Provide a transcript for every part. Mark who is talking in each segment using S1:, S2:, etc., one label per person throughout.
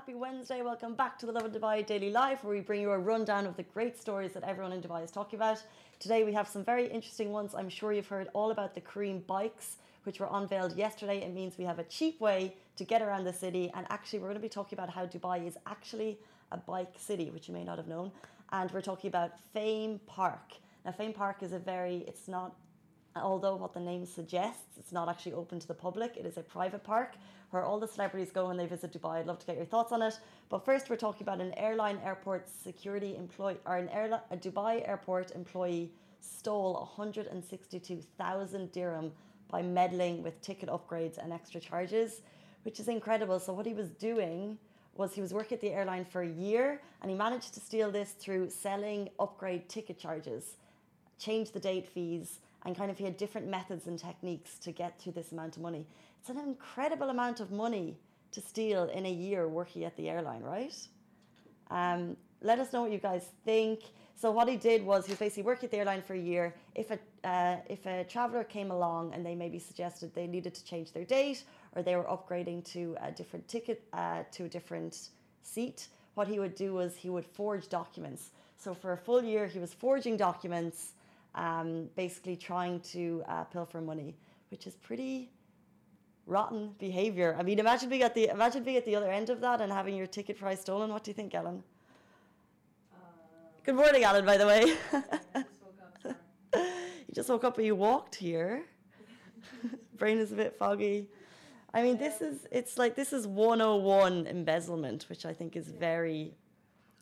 S1: happy Wednesday. Welcome back to the Lovin Dubai Daily Live, where we bring you a rundown of the great stories that everyone in Dubai is talking about. Today we have some very interesting ones. I'm sure you've heard all about the Careem bikes, which were unveiled yesterday. It means we have a cheap way to get around the city. And actually, we're going to be talking about how Dubai is actually a bike city, which you may not have known. And we're talking about Fame Park. Now, Fame Park is a very, it's not although what the name suggests, it's not actually open to the public. It is a private park where all the celebrities go when they visit Dubai. I'd love to get your thoughts on it. But first, we're talking about an airline airport security employee, or an airline, a Dubai airport employee stole 162,000 dirham by meddling with ticket upgrades and extra charges, which is incredible. So what he was doing was he was working at the airline for a year and he managed to steal this through selling upgrade ticket charges, change the date fees, and kind of he had different methods and techniques to get to this amount of money. It's an incredible amount of money to steal in a year working at the airline, right? Um, let us know what you guys think. So what he did was he was basically working at the airline for a year. If a uh, if a traveler came along and they maybe suggested they needed to change their date or they were upgrading to a different ticket uh, to a different seat, what he would do was he would forge documents. So for a full year, he was forging documents um, basically trying to uh, pilfer money, which is pretty rotten behavior. I mean, imagine being at the imagine being at the other end of that and having your ticket price stolen. What do you think, Ellen? Uh, Good morning, Alan. By the way, you just woke up but you walked here. Brain is a bit foggy. I mean, this is it's like this is 101 embezzlement, which I think is very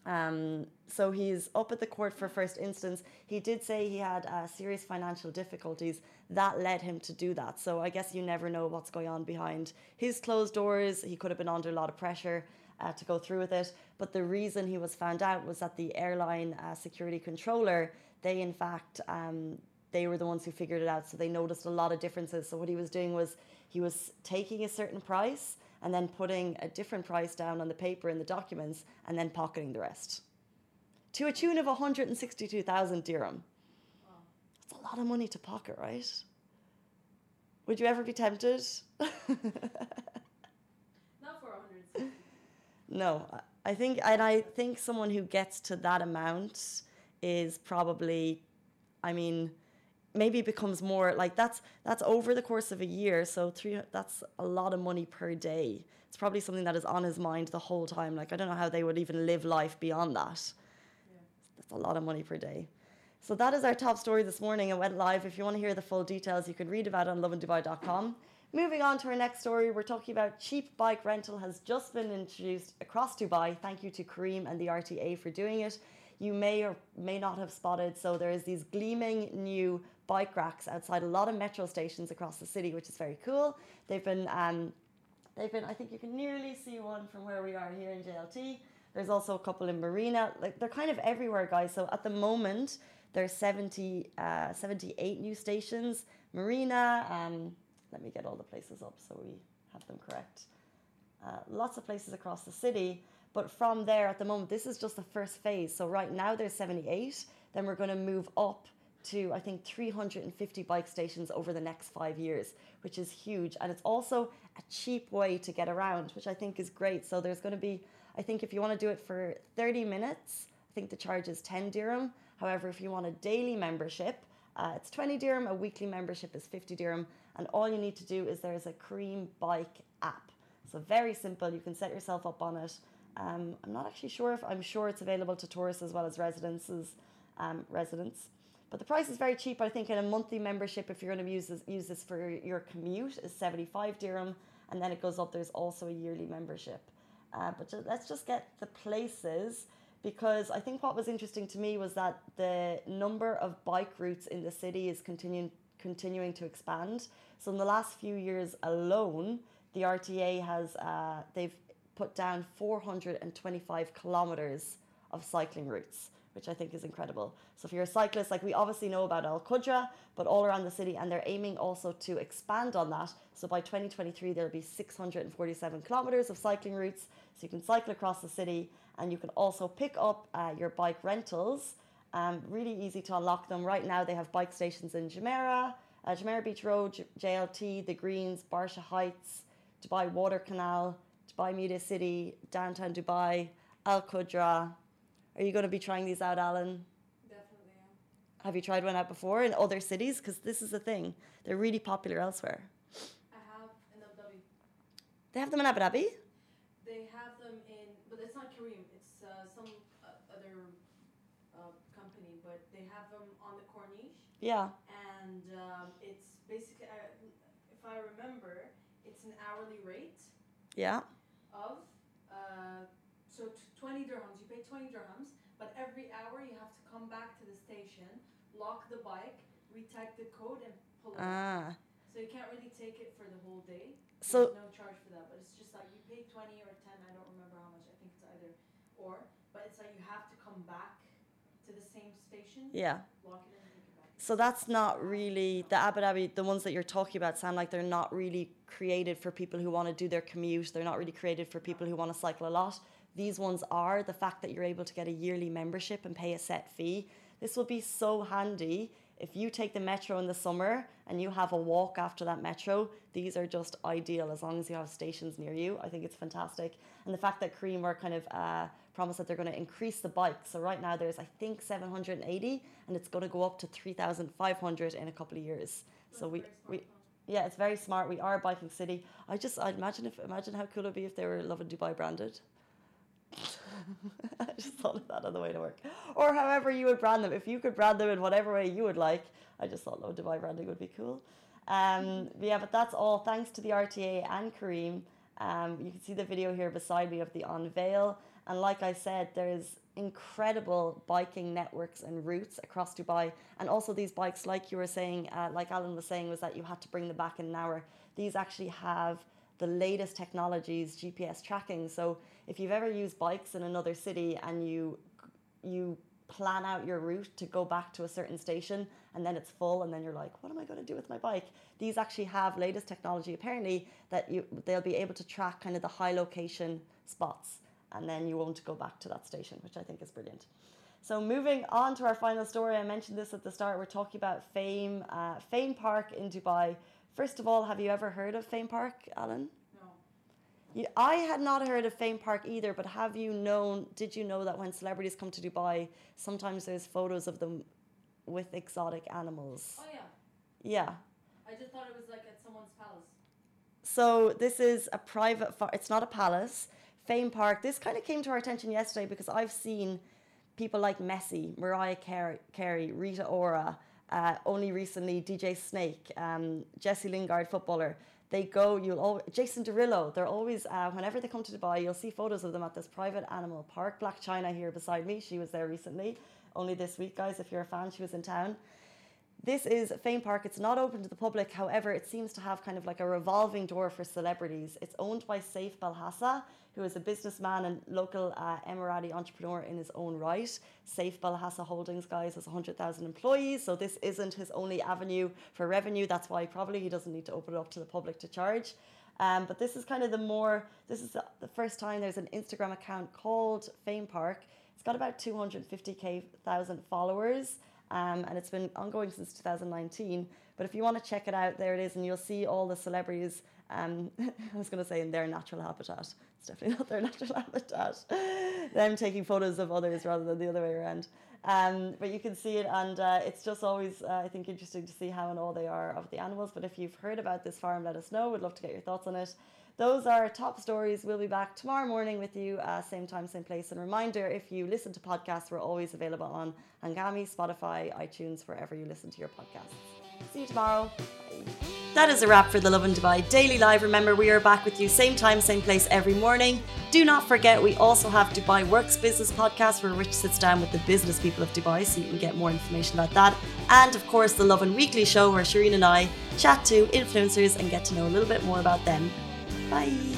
S1: um, so he's up at the court for first instance. He did say he had uh, serious financial difficulties that led him to do that. So I guess you never know what's going on behind his closed doors. He could have been under a lot of pressure uh, to go through with it. But the reason he was found out was that the airline uh, security controller, they in fact, um, they were the ones who figured it out. So they noticed a lot of differences. So what he was doing was he was taking a certain price and then putting a different price down on the paper in the documents and then pocketing the rest. To a tune of 162,000 dirham. Wow. That's a lot of money to pocket, right? Would you ever be tempted?
S2: Not for 160.
S1: No, I think, and I think someone who gets to that amount is probably, I mean, maybe becomes more like that's that's over the course of a year so three that's a lot of money per day. It's probably something that is on his mind the whole time like i don't know how they would even live life beyond that. Yeah. that's a lot of money per day. So that is our top story this morning. It went live. If you want to hear the full details you can read about it on lovindubai.com moving on to our next story we're talking about cheap bike rental has just been introduced across dubai. Thank you to Careem and the rta for doing it you may or may not have spotted. So there is these gleaming new bike racks outside a lot of metro stations across the city, which is very cool. They've been, um, they've been. I think you can nearly see one from where we are here in JLT. There's also a couple in Marina. Like they're kind of everywhere, guys. So at the moment, there's 70, uh, 78 new stations. Marina. Um, let me get all the places up so we have them correct. Uh, lots of places across the city. But from there, at the moment, this is just the first phase. So right now there's 78. Then we're going to move up to I think 350 bike stations over the next five years, which is huge. And it's also a cheap way to get around, which I think is great. So there's going to be, I think if you want to do it for 30 minutes, I think the charge is 10 dirham. However, if you want a daily membership, uh, it's 20 dirham, a weekly membership is 50 dirham. And all you need to do is there's a Careem Bike app. So very simple, you can set yourself up on it. Um, I'm not actually sure if I'm sure it's available to tourists as well as residences, um, residents. But the price is very cheap. I think in a monthly membership, if you're going to use this, use this for your commute, is 75 dirham, and then it goes up. There's also a yearly membership. Uh, but let's just get the places because I think what was interesting to me was that the number of bike routes in the city is continuing continuing to expand. So in the last few years alone, the RTA has uh, they've put down 425 kilometers of cycling routes which I think is incredible. So if you're a cyclist, like we obviously know about Al Qudra, but all around the city, and they're aiming also to expand on that. So by 2023, there'll be 647 kilometers of cycling routes, so you can cycle across the city, and you can also pick up uh, your bike rentals. Um, really easy to unlock them. Right now, they have bike stations in Jumeirah, uh, Jumeirah Beach Road, JLT, The Greens, Barsha Heights, Dubai Water Canal, Media City, downtown Dubai, Al Qudra. Are you going to be trying these out, Alan?
S2: Definitely.
S1: Have you tried one out before in other cities? Because this is the thing, they're really popular elsewhere.
S2: I have in Abu Dhabi.
S1: They have them in Abu Dhabi.
S2: They have them in, but it's not Careem. It's uh, some uh, other uh, company, but they have them on the Corniche,
S1: Yeah.
S2: and um, it's basically, uh, if I remember, it's an hourly rate
S1: Yeah.
S2: Of uh, so t- 20 dirhams. You pay 20 dirhams, but every hour you have to come back to the station, lock the bike, retype the code, and pull it. out.
S1: Ah.
S2: So you can't really take it for the whole day.
S1: So
S2: There's no charge for that, but it's just like you pay 20 or 10, I don't remember how much, I think it's either or, but it's like you have to come back to the same station,
S1: yeah.
S2: lock it in
S1: So that's not really the Abu Dhabi. The ones that you're talking about sound like they're not really created for people who want to do their commute. They're not really created for people who want to cycle a lot. These ones are the fact that you're able to get a yearly membership and pay a set fee. This will be so handy if you take the metro in the summer and you have a walk after that metro. These are just ideal as long as you have stations near you. I think it's fantastic. And the fact that Careem are kind of uh, promised that they're going to increase the bikes. So right now there's I think 780 and it's going to go up to 3,500 in a couple of years. So we, we yeah, it's very smart. We are a biking city. I just I'd imagine if imagine how cool it'd be if they were Lovin Dubai branded. I just thought of that on the way to work. Or however you would brand them. If you could brand them in whatever way you would like, I just thought Lovin Dubai branding would be cool. Um, but yeah, but that's all. Thanks to the RTA and Careem. Um, you can see the video here beside me of the unveil. And like I said, there's incredible biking networks and routes across Dubai. And also these bikes, like you were saying, uh, like Alan was saying, was that you had to bring them back in an hour. These actually have the latest technologies, GPS tracking. So if you've ever used bikes in another city and you you plan out your route to go back to a certain station and then it's full and then you're like what am i going to do with my bike these actually have latest technology apparently that you they'll be able to track kind of the high location spots and then you won't go back to that station which i think is brilliant so moving on to our final story i mentioned this at the start we're talking about fame uh, fame park in dubai first of all have you ever heard of fame park alan
S2: No.
S1: you, I had not heard of Fame Park either, but have you known, did you know that when celebrities come to Dubai, sometimes there's photos of them with exotic animals?
S2: Oh yeah,
S1: Yeah.
S2: I just thought it was like at someone's palace.
S1: So this is a private, fa- it's not a palace. Fame Park, this kind of came to our attention yesterday because I've seen people like Messi, Mariah Carey, Rita Ora, uh, only recently DJ Snake, um, Jesse Lingard, footballer. They go, you'll always, Jason Derulo, they're always, uh, whenever they come to Dubai, you'll see photos of them at this private animal park. Blac Chyna here beside me, she was there recently, only this week, guys. If you're a fan, she was in town. This is Fame Park. It's not open to the public. However, it seems to have kind of like a revolving door for celebrities. It's owned by Saif Belhasa, who is a businessman and local uh, Emirati entrepreneur in his own right. Saif Belhasa Holdings, guys, has 100,000 employees, so this isn't his only avenue for revenue. That's why probably he doesn't need to open it up to the public to charge. Um, but this is kind of the more, this is the, first time there's an Instagram account called Fame Park. It's got about 250k followers. Um, and it's been ongoing since 2019. But if you want to check it out, there it is, and you'll see all the celebrities. Um, I was going to say in their natural habitat. It's definitely not their natural habitat. Them taking photos of others rather than the other way around. Um, but you can see it, and uh, it's just always, uh, I think, interesting to see how and all they are of the animals. But if you've heard about this farm, let us know. We'd love to get your thoughts on it. Those are our top stories. We'll be back tomorrow morning with you, uh, same time, same place. And reminder if you listen to podcasts, we're always available on Anghami, Spotify, iTunes, wherever you listen to your podcasts. See you tomorrow. Bye. That is a wrap for the Lovin Dubai Daily Live. Remember, we are back with you same time, same place every morning. Do not forget, we also have Dubai Works Business Podcast, where Rich sits down with the business people of Dubai, so you can get more information about that. And of course, the Lovin Weekly Show, where Shireen and I chat to influencers and get to know a little bit more about them. Bye.